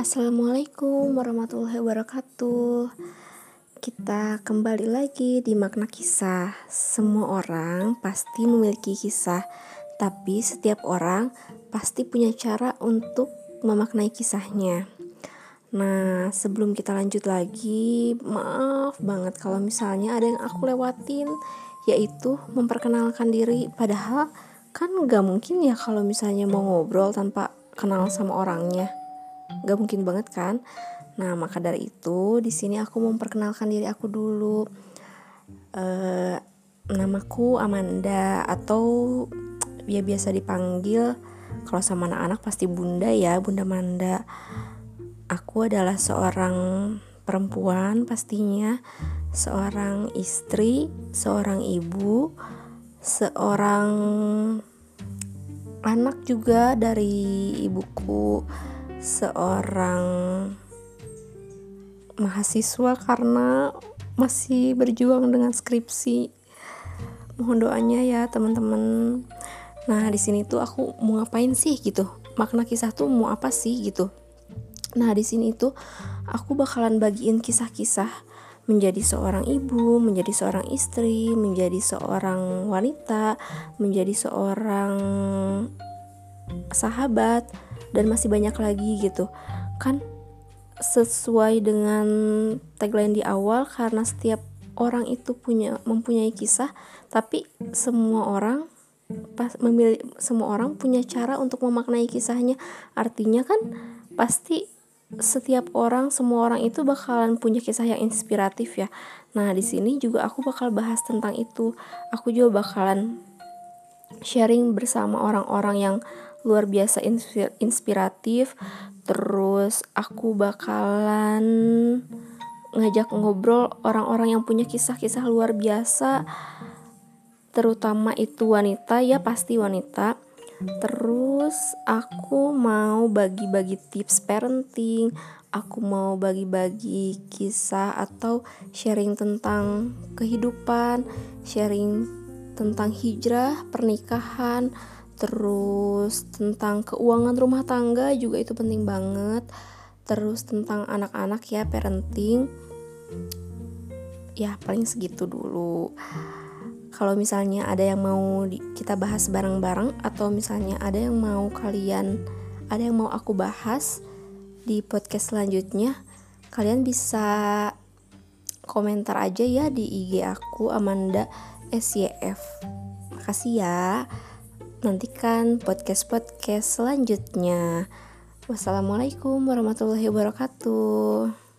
Assalamualaikum warahmatullahi wabarakatuh. Kita kembali lagi di makna kisah. Semua orang pasti memiliki kisah, tapi setiap orang pasti punya cara untuk memaknai kisahnya. Nah, sebelum kita lanjut lagi, maaf banget kalau misalnya ada yang aku lewatin, yaitu memperkenalkan diri. Padahal kan gak mungkin ya kalau misalnya mau ngobrol tanpa kenal sama orangnya gak mungkin banget kan? Nah maka dari itu di sini aku memperkenalkan diri aku dulu. Uh, namaku Amanda atau ya biasa dipanggil. Kalau sama anak-anak pasti bunda ya bunda Manda aku adalah seorang perempuan pastinya seorang istri seorang ibu seorang anak juga dari ibuku seorang mahasiswa karena masih berjuang dengan skripsi. Mohon doanya ya teman-teman. Nah, di sini tuh aku mau ngapain sih gitu? Makna kisah tuh mau apa sih gitu? Nah, di sini tuh aku bakalan bagiin kisah-kisah menjadi seorang ibu, menjadi seorang istri, menjadi seorang wanita, menjadi seorang sahabat, dan masih banyak lagi gitu. Kan sesuai dengan tagline di awal karena setiap orang itu punya mempunyai kisah tapi semua orang pas memilih semua orang punya cara untuk memaknai kisahnya. Artinya kan pasti setiap orang semua orang itu bakalan punya kisah yang inspiratif ya. Nah di sini juga aku bakal bahas tentang itu. Aku juga bakalan sharing bersama orang-orang yang luar biasa inspiratif. Terus aku bakalan ngajak ngobrol orang-orang yang punya kisah-kisah luar biasa. Terutama itu wanita ya pasti wanita. Terus aku mau bagi-bagi tips parenting. Aku mau bagi-bagi kisah atau sharing tentang kehidupan sharing tentang hijrah pernikahan terus tentang keuangan rumah tangga juga itu penting banget. Terus tentang anak-anak ya parenting. Ya paling segitu dulu. Kalau misalnya ada yang mau kita bahas bareng-bareng atau misalnya ada yang mau kalian ada yang mau aku bahas di podcast selanjutnya kalian bisa komentar aja ya di IG aku Amanda SYF makasih ya nantikan podcast-podcast selanjutnya. Wassalamualaikum warahmatullahi wabarakatuh.